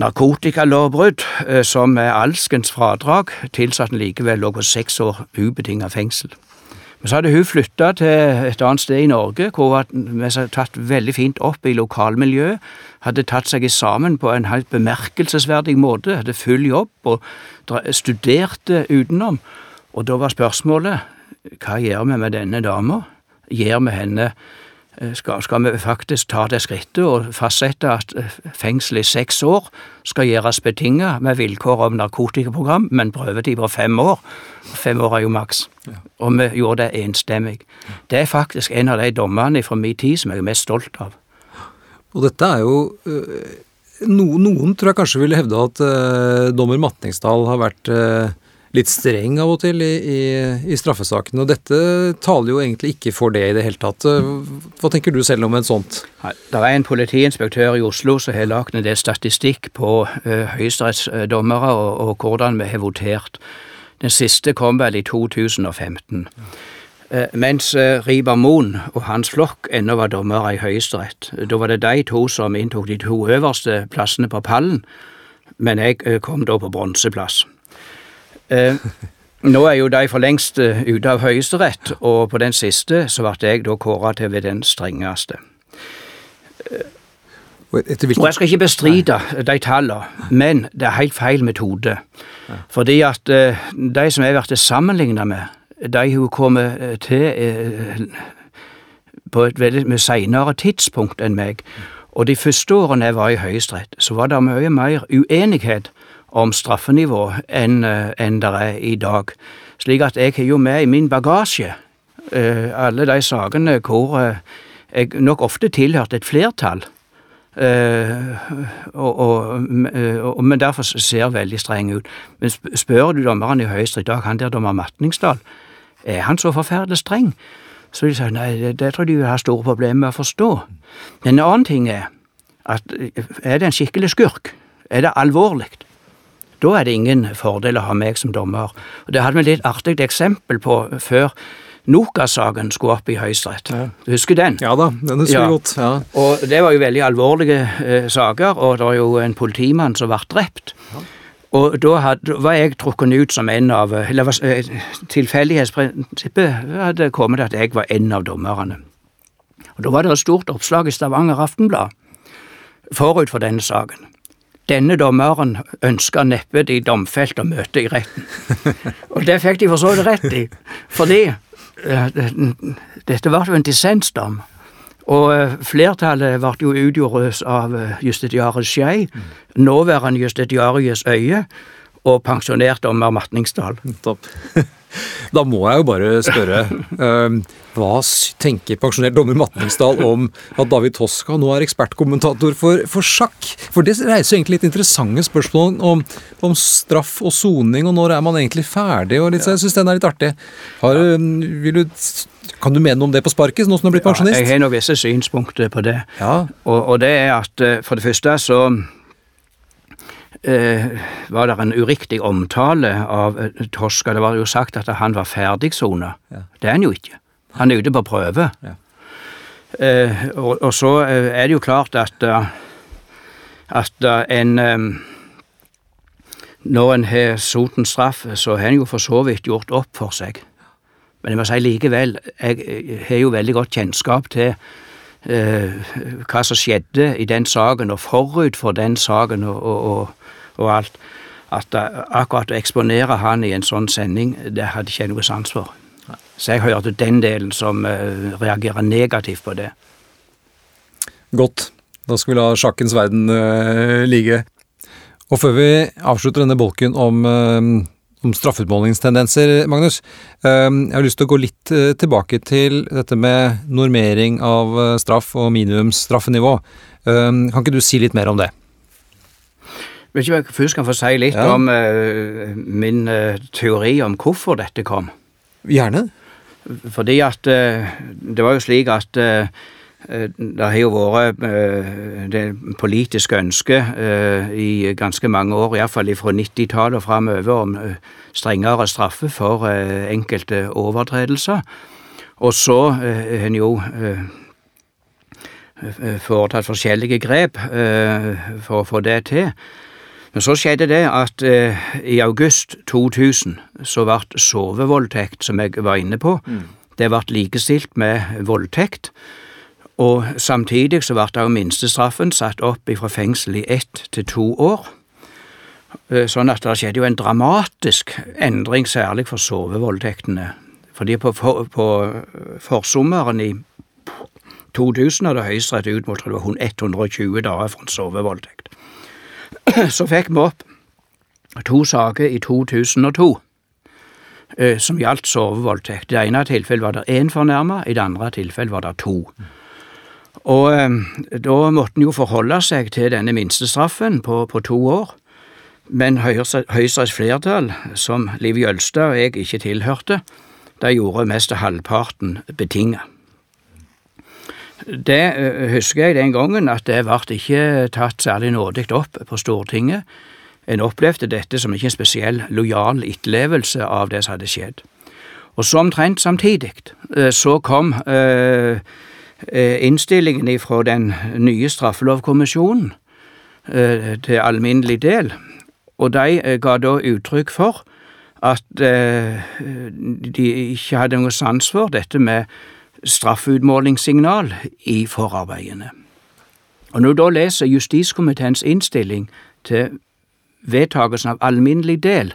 narkotikalovbrudd eh, som med alskens fradrag tilsatte han likevel lå på seks år ubetinget fengsel. Men så hadde hun flytta til et annet sted i Norge, hvor hun hadde tatt veldig fint opp i lokalmiljøet, hadde tatt seg sammen på en helt bemerkelsesverdig måte, hadde full jobb og studerte utenom. Og da var spørsmålet hva gjør vi med denne dama? Gir vi henne eh, skal, skal, vi faktisk ta det skrittet og fastsette at eh, fengsel i seks år skal gjøres betinget med vilkår om narkotikaprogram, men prøvetid på fem år. Fem år er jo maks. Ja. Og vi gjorde det enstemmig. Det er faktisk en av de dommene fra min tid som jeg er mest stolt av. Og dette er jo eh, no, Noen tror jeg kanskje ville hevde at uh, dommer Matningsdal har vært uh, litt streng av og til i, i, i straffesakene. Og dette taler jo egentlig ikke for det i det hele tatt. Hva tenker du selv om en sånt? Det er en politiinspektør i Oslo som har lagd en del statistikk på uh, høyesterettsdommere og, og, hvordan vi har votert. Den siste kom vel i 2015. Uh, mens uh, Riber Moen og hans flokk ennå var dommere i Høyesterett. Da var det de to som inntok de to øverste plassene på pallen, men jeg kom da på bronseplass. Eh, nå er jo de for lengst uh, ute av Høyesterett, og på den siste så ble jeg da kåra til ved den strengeste. Og jeg skal ikke bestride de tallene, men det er helt feil metode. Fordi at uh, de som jeg blitt sammenligna med, de har jo kommet til uh, på et veldig seinere tidspunkt enn meg. Og de første årene jeg var i Høyesterett, så var det mye mer uenighet om straffenivå enn eh, en det er i dag. Slik at jeg har jo med i min bagasje uh, alle de sakene hvor uh, jeg nok ofte tilhørte et flertall. Uh, og, og, og, men derfor ser veldig streng ut. Men spør du dommeren i Høyesterett i dag, han der dommer Matningsdal, er han så forferdelig streng? Så de sier nei, det, det tror jeg de vil ha store problemer med å forstå. En annen ting er at er det en skikkelig skurk? Er det alvorlig? Da er det ingen fordel å ha meg som dommer. Og Det hadde vi et litt artig eksempel på før Nokas-saken skulle opp i Høyesterett. Ja. Du husker den? Ja da, den husker jeg ja. godt. Ja. Og Det var jo veldig alvorlige eh, saker, og det var jo en politimann som ble drept. Og da hadde, var jeg trukket ut som en av Eller eh, tilfeldighetsprinsippet hadde kommet til at jeg var en av dommerne. Og Da var det et stort oppslag i Stavanger Aftenblad forut for denne saken. Denne dommeren ønska neppe de domfelte å møte i retten. Og det fikk de for så vidt rett i, fordi uh, dette ble jo en dissensdom. Og uh, flertallet ble jo utgjort av uh, justitiarius Skei, nåværende justitiarius Øye og pensjonert dommer Matningsdal. Topp. Da må jeg jo bare spørre. Uh, hva tenker pensjonert dommer Matningsdal om at David Toska nå er ekspertkommentator for, for sjakk? For det reiser egentlig litt interessante spørsmål om, om straff og soning, og når er man egentlig ferdig? og litt, så Jeg syns den er litt artig. Har, du, kan du mene noe om det på sparket, nå som du har blitt pensjonist? Ja, jeg har noen visse synspunkter på det. Ja. Og, og det er at eh, for det første så eh, var det en uriktig omtale av eh, Toska. Det var jo sagt at han var ferdigsona. Ja. Det er han jo ikke. Han er ute på prøve. Ja. Eh, og, og, så eh, er det jo klart at uh, at eh, en eh, Når en har sot en straff, så har en jo for så vidt gjort opp for seg. Men jeg må si likevel, jeg har jo veldig godt kjennskap til eh, hva som skjedde i den saken, og forut for den saken og, og, og, og alt. At eh, akkurat å eksponere han i en sånn sending, det hadde ikke jeg noe sans for. Så jeg hørte den delen som eh, reagerer negativt på det. Godt. Da skal vi la sjakkens verden uh, ligge. Og før vi avslutter denne bolken om, uh, om straffeutmålingstendenser, Magnus, uh, jeg har lyst til å gå litt tilbake til dette med normering av straff og minimumsstraffenivå. kan ikke du si litt mer om det? Vet ikke om jeg først kan få si litt ja. om min teori om hvorfor dette kom? Gjerne. Fordi at det var jo slik at det har jo vært det politiske ønsket i ganske mange år, iallfall fra 90-tallet og framover, om strengere straffe for enkelte overtredelser. Og så har en jo foretatt forskjellige grep for å få det til. Men så skjedde det at i august 2000 så ble sovevoldtekt, som jeg var inne på, mm. det ble likestilt med voldtekt. Og samtidig så ble da minstestraffen satt opp fra fengsel i ett til to år. Eh, sånn at det skjedde jo en dramatisk endring, særlig for sovevoldtektene. Fordi på, for, på forsommeren i 2000 hadde Høyesterett utmålt det var 120 dager for en sovevoldtekt. Så fikk vi opp to saker i 2002 eh, som gjaldt sovevoldtekt. I det ene tilfellet var det én fornærma, i det andre tilfellet var det to. Og eh, da måtte en jo forholde seg til denne minstestraffen på, på to år. Men Høyesteretts flertall, som Liv Jølstad og jeg ikke tilhørte, de gjorde mest halvparten betinga. Det eh, husker jeg den gangen at det ble ikke tatt særlig nådig opp på Stortinget. En opplevde dette som ikke en spesiell lojal etterlevelse av det som hadde skjedd. Og så omtrent samtidig eh, så kom eh, Eh, innstillingen fra den nye straffelovkommisjonen eh, til alminnelig del, og de eh, ga da uttrykk for at de ikke hadde noe sans for dette med straffeutmålingssignal i forarbeidene. Og når du da leser justiskomiteens innstilling til vedtakelsen av alminnelig del,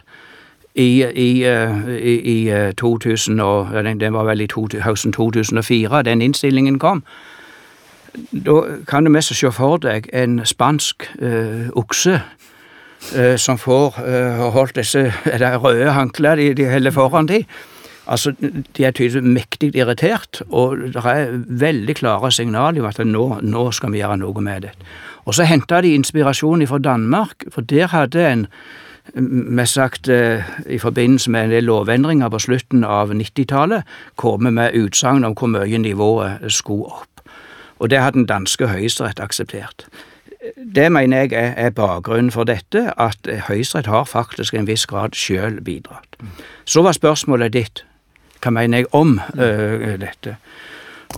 i, i, eh, i, i 2000 eh, og, Den var vel i to, høsten 2004 den innstillingen kom. Da kan du mest se for deg en spansk eh, okse eh, som får eh, holdt disse røde håndklærne de, de holder foran de. Altså, De er tydeligvis mektig irritert, og det er veldig klare signaler om at nå, nå, skal vi gjøre noe med det. Og så henta de inspirasjon fra Danmark, for der hadde en mest sagt eh, i forbindelse med en del lovendringer på slutten av 90-tallet, kommet med utsagn om hvor mye nivået skulle opp. Og det har den danske høyesterett akseptert. Det mener jeg er, bakgrunnen for dette, at Høyesterett har faktisk en viss grad sjøl bidratt. Så var spørsmålet ditt, hva mener jeg om uh, dette?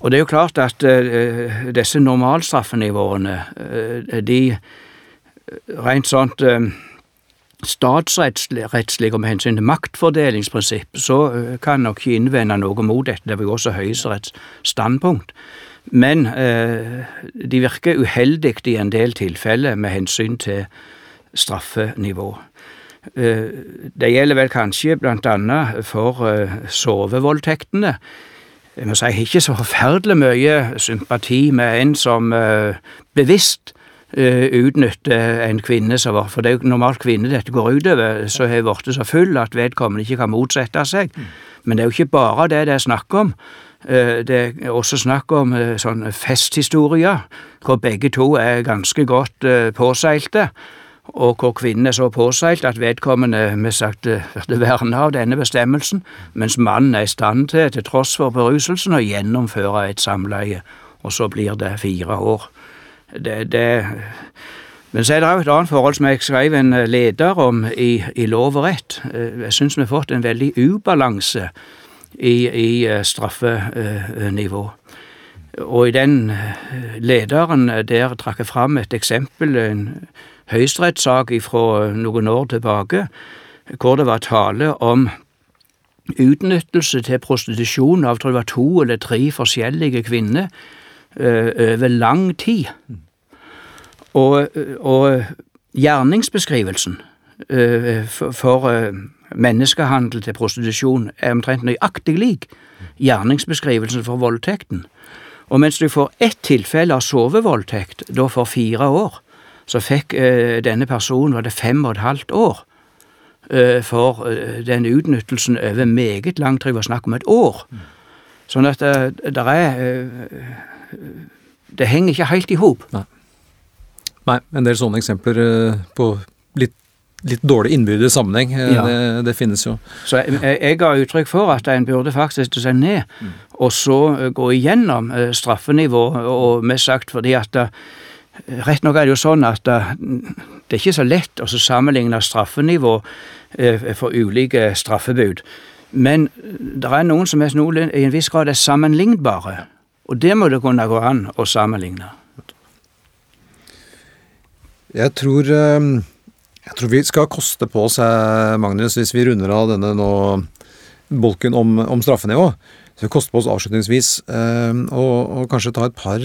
Og det er jo klart at uh, disse normalstraffenivåene, uh, de rent sånt statsrettslig og med hensyn til maktfordelingsprinsipp, så kan nok ikke innvende noe mot dette. Det er jo også Høyesteretts standpunkt. Men eh, de virker uheldig i en del tilfeller med hensyn til straffenivå. Eh, det gjelder vel kanskje blant annet for eh, sovevoldtektene. Jeg må si jeg har ikke så forferdelig mye sympati med en som bevisst utnytter en kvinne som var For det er jo normalt kvinner dette går utover, så har blitt så full at vedkommende ikke kan motsette seg. Mm. Men det er jo ikke bare det det er snakk om. Det er også snakk om sånn festhistorier, hvor begge to er ganske godt påseilte og hvor kvinnen er så påseilt at vedkommende med sagt blir vernet av denne bestemmelsen, mens mannen er i stand til, til tross for beruselsen, å gjennomføre et samleie, og så blir det fire år det, det men så er det òg et annet forhold som jeg skrev en eh, leder om i, i Lov og rett. Eh, jeg syns vi har fått en veldig ubalanse i, i eh, straffenivå. Og i den eh, lederen der trakk jeg fram et eksempel, en høyesterettssak fra noen år tilbake, hvor det var tale om utnyttelse til prostitusjon av tror jeg var to eller tre forskjellige kvinner over lang tid. Og, og gjerningsbeskrivelsen for, for menneskehandel til prostitusjon er omtrent nøyaktig lik gjerningsbeskrivelsen for voldtekten. Og mens du får ett tilfelle av sovevoldtekt, da for fire år, så fikk eh, denne personen, var det fem og et halvt år, eh, for eh, den utnyttelsen over meget lang tid, var snakk om et år. Sånn at det, det er Det henger ikke helt i hop. Nei. Nei, en del sånne eksempler på litt litt dårlig innbyrdes sammenheng. Ja. Det, det, finnes jo. Så jeg, jeg ga uttrykk for at en burde faktisk seg ned mm. og så gå igjennom straffenivå, og mest sagt fordi at Rett nok er det jo sånn at det er ikke så lett å sammenligne straffenivå for ulike straffebud. Men det er noen som er i en viss grad er sammenlignbare, og det må det kunne gå an å sammenligne. Jeg tror, jeg tror vi skal koste på oss, Magnus, hvis vi runder av denne nå bolken om, om straffenivå. Så vi koster på oss avslutningsvis å kanskje ta et par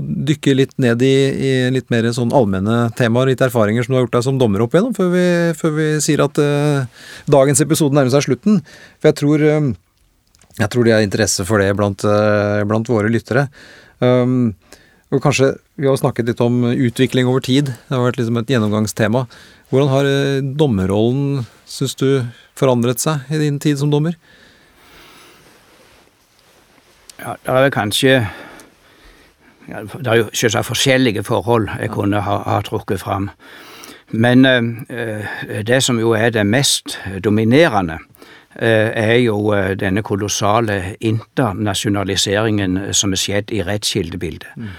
dykke litt ned i, i, litt mer sånn allmenne temaer, litt erfaringer som du har gjort deg som dommer opp igjennom, før vi, før vi sier at uh, dagens episode nærmer seg slutten. For jeg tror, uh, jeg tror det er interesse for det blant, uh, blant våre lyttere. Um, og kanskje Vi har snakket litt om utvikling over tid. Det har vært liksom et gjennomgangstema. Hvordan har dommerrollen, syns du, forandret seg i din tid som dommer? Ja, det er vel kanskje det er jo selvsagt forskjellige forhold jeg kunne ha, ha trukket fram. Men eh, det som jo er det mest dominerende, eh, er jo denne kolossale internasjonaliseringen som er skjedd i rettskildebildet. Mm.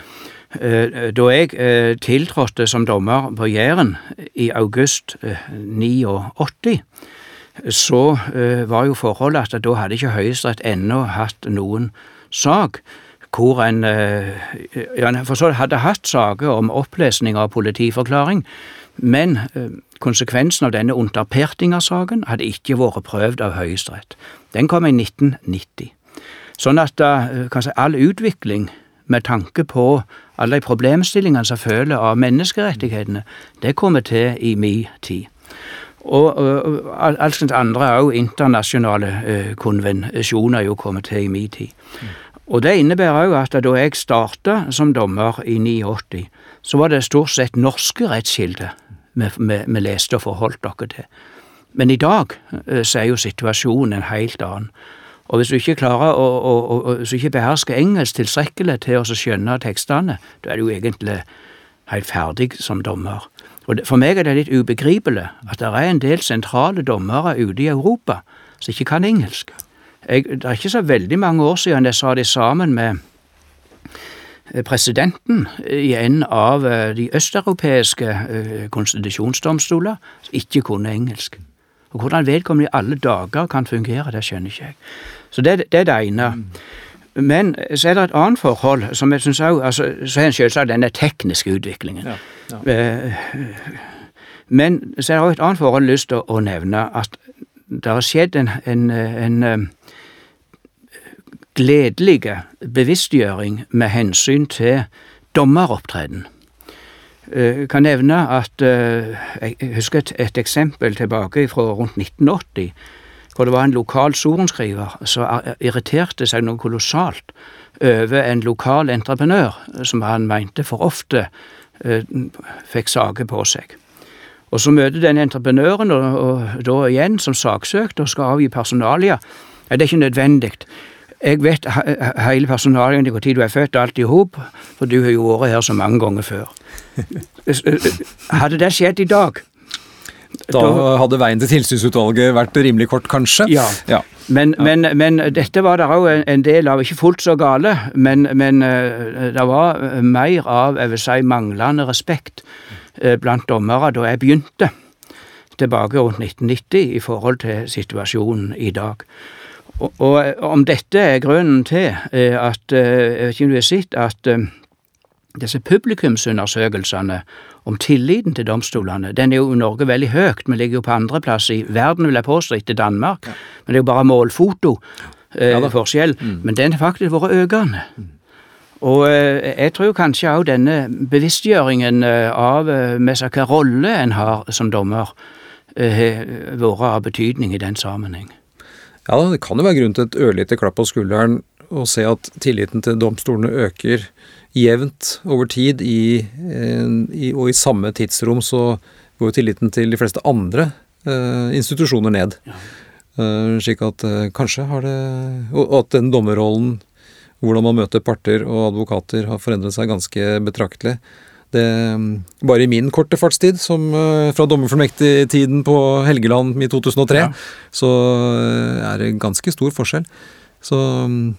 Eh, da jeg eh, tiltrådte som dommer på Jæren i august 89, så var jo forholdet at da hadde ikke Høyesterett ennå hatt noen sak hvor en eh, ja, for så hadde hatt saker om opplesning av politiforklaring, men eh, konsekvensen av denne Unterpertinger-saken hadde ikke vært prøvd av Høyesterett. Den kom i 1990. Sånn at eh, si, all utvikling med tanke på alle de problemstillingene som følger av menneskerettighetene, det kommer til i min tid. Og, og alskens andre òg internasjonale uh, konvensjoner er jo kommet til i min tid. Mm. Og det innebærer òg at da jeg starta som dommer i 89, så var det stort sett norske rettskilder vi leste og forholdt dere til. Men i dag eh, så er jo situasjonen en helt annen. Og hvis du ikke klarer å, å, å hvis du ikke behersker engelsk tilstrekkelig til å skjønne tekstene, da er du egentlig helt ferdig som dommer. Og For meg er det litt ubegripelig at det er en del sentrale dommere ute i Europa som ikke kan engelsk. Jeg, det er ikke så veldig mange år siden jeg sa det sammen med eh, presidenten i en av eh, de østeuropeiske eh, konstitusjonsdomstoler som ikke kunne engelsk. Og Hvordan vedkommende i alle dager kan fungere, det skjønner ikke jeg. Så det, det er det ene. Men så er det et annet forhold som jeg synes også, altså, Så er selvsagt denne tekniske utviklingen. Ja, ja. Men så er det òg et annet forhold jeg har lyst til å nevne. At det har skjedd en, en, en gledelig bevisstgjøring med hensyn til dommeropptreden. Jeg eh, kan nevne at eh, jeg husker et, et eksempel tilbake fra rundt 1980, hvor det var en lokal sorenskriver som irriterte seg noe kolossalt over en lokal entreprenør som han mente for ofte eh, fikk saker på seg. Og Så møter den entreprenøren, og, og da igjen som saksøkt og skal avgi personalia. Ja, det er ikke nødvendig. Jeg vet hele personalet når du er født, alt i hop, for du har jo vært her så mange ganger før. Hadde det skjedd i dag da hadde veien til tilsynsutvalget vært rimelig kort, kanskje? Ja. ja. Men, men, men, dette var det òg en del av, ikke fullt så gale, men, men eh, det var mer av jeg vil si, manglende respekt eh, blant dommere da jeg begynte, tilbake rundt 1990, i forhold til situasjonen i dag. Og, og om dette er grunnen til eh, at eh, Jeg vet ikke om du har sett at eh, disse publikumsundersøkelsene om tilliten til domstolene, den er jo i Norge veldig høyt. Vi ligger jo på andreplass i verden, vil jeg påstå, etter Danmark. Men det er jo bare målfoto. Eh, ja, forskjell. Men den har faktisk vært økende. Og eh, jeg tror kanskje òg denne bevisstgjøringen eh, av eh, med seg hvilken rolle en har som dommer, eh, har vært av betydning i den sammenheng. Ja, det kan jo være grunn til et ørlite klapp på skulderen å se at tilliten til domstolene øker jevnt over tid, i, eh, i, og i samme tidsrom så går jo tilliten til de fleste andre eh, institusjoner ned. Eh, slik at eh, kanskje har det Og og at den dommerrollen, hvordan man møter parter og advokater, har forandret seg ganske betraktelig. Det, mm, bare i min korte fartstid, som eh, fra dommerfullmektigtiden på Helgeland i 2003, Ja. så eh, er det ganske stor forskjell. Så mm,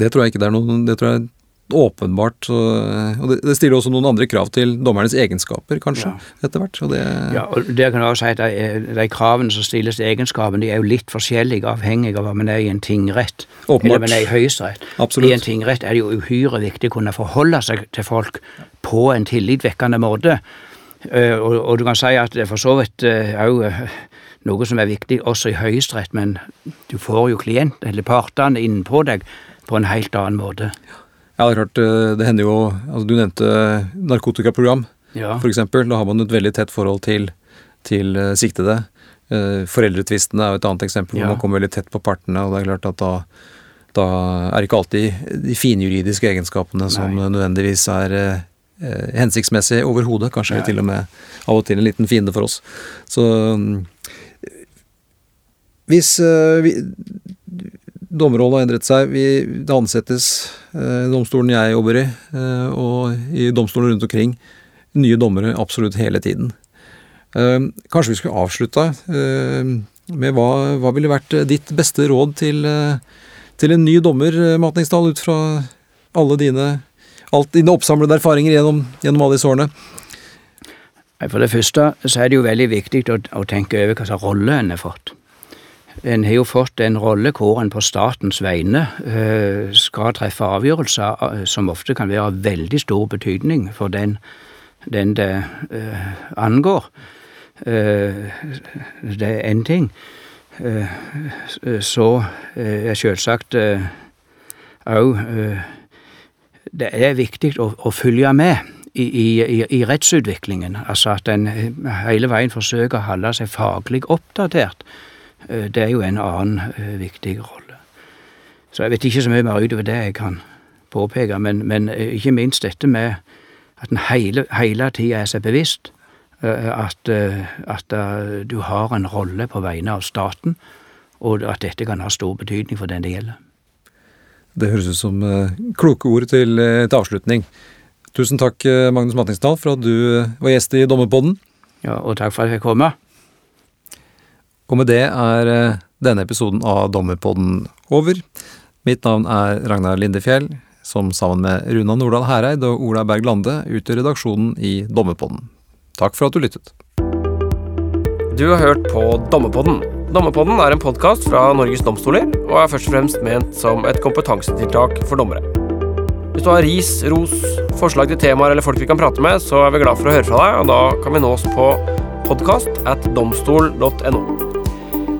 det tror jeg ikke det er noen Det tror jeg åpenbart. Og det, det stiller også noen andre krav til dommernes egenskaper, kanskje, etter hvert. Og det, Ja, og der kan jeg også si at de, de kravene som stilles til egenskapen, de er jo litt forskjellige avhengig av hva man er i en tingrett. Åpenbart. Eller man er i høyesterett. I en tingrett er det jo uhyre viktig å kunne forholde seg til folk på en tillitvekkende måte. Eh, og, og du kan si at det er for så vidt òg noe som er viktig også i høyesterett, men du får jo klient, eller partene, innenpå deg på en helt annen måte. ja, det er klart, eh, det hender jo altså Du nevnte narkotikaprogram. Ja. for eksempel. Da har man et veldig tett forhold til, til eh, siktede. Eh, Foreldretvistene er jo et annet eksempel hvor Ja. man kommer veldig tett på partene, og det er klart at da, da er det ikke alltid de finjuridiske egenskapene som nødvendigvis er eh, hensiktsmessig overhodet. Kanskje Nei. til og med av og til en liten fiende for oss. Så mm, hvis eh, vi, dommerrollen har endret seg. Vi, det ansettes eh, domstolen jeg jobber i, eh, og i domstolen rundt omkring, nye dommere absolutt hele tiden. Eh, kanskje vi skulle avslutta med hva, hva ville vært ditt beste råd til, til en ny dommer, Matningsdal, ut fra alle dine, alt dine oppsamlede erfaringer gjennom, gjennom alle disse årene? For det første så er det jo veldig viktig å, å tenke over hva slags rolle en har fått. En har jo fått en rolle hvor en på statens vegne eh, skal treffe avgjørelser eh, som ofte kan være av veldig stor betydning for den, den det eh, angår. Det er én ting. Så er selvsagt òg Det er viktig å, å følge med i, i, i rettsutviklingen. Altså at en hele veien forsøker å holde seg faglig oppdatert. Eh, Det er jo en annen eh, viktig rolle. Så jeg vet ikke så mye mer utover det jeg kan påpeke, men, men eh, ikke minst dette med at en hele, hele tida er seg bevisst at, at du har en rolle på vegne av staten, og at dette kan ha stor betydning for den det gjelder. Det høres ut som kloke ord til, til avslutning. Tusen takk, Magnus Matningsdal, for at du var gjest i Dommerpodden. Ja, og takk for at jeg fikk komme. Og med det er eh, denne episoden av Dommerpodden over. Mitt navn er Ragnar Lindefjell, som sammen med Runa Nordahl Hereid og Ola Berg Lande utgjør redaksjonen i Dommerpodden. Takk for at du lyttet. Du har hørt på Dommerpodden. Dommerpodden er en podkast fra Norges domstoler og er først og fremst ment som et kompetansetiltak for dommere. Hvis du har ris, ros, forslag til temaer eller folk vi kan prate med, så er vi glad for å høre fra deg, og da kan vi nås på podkast at domstol.no.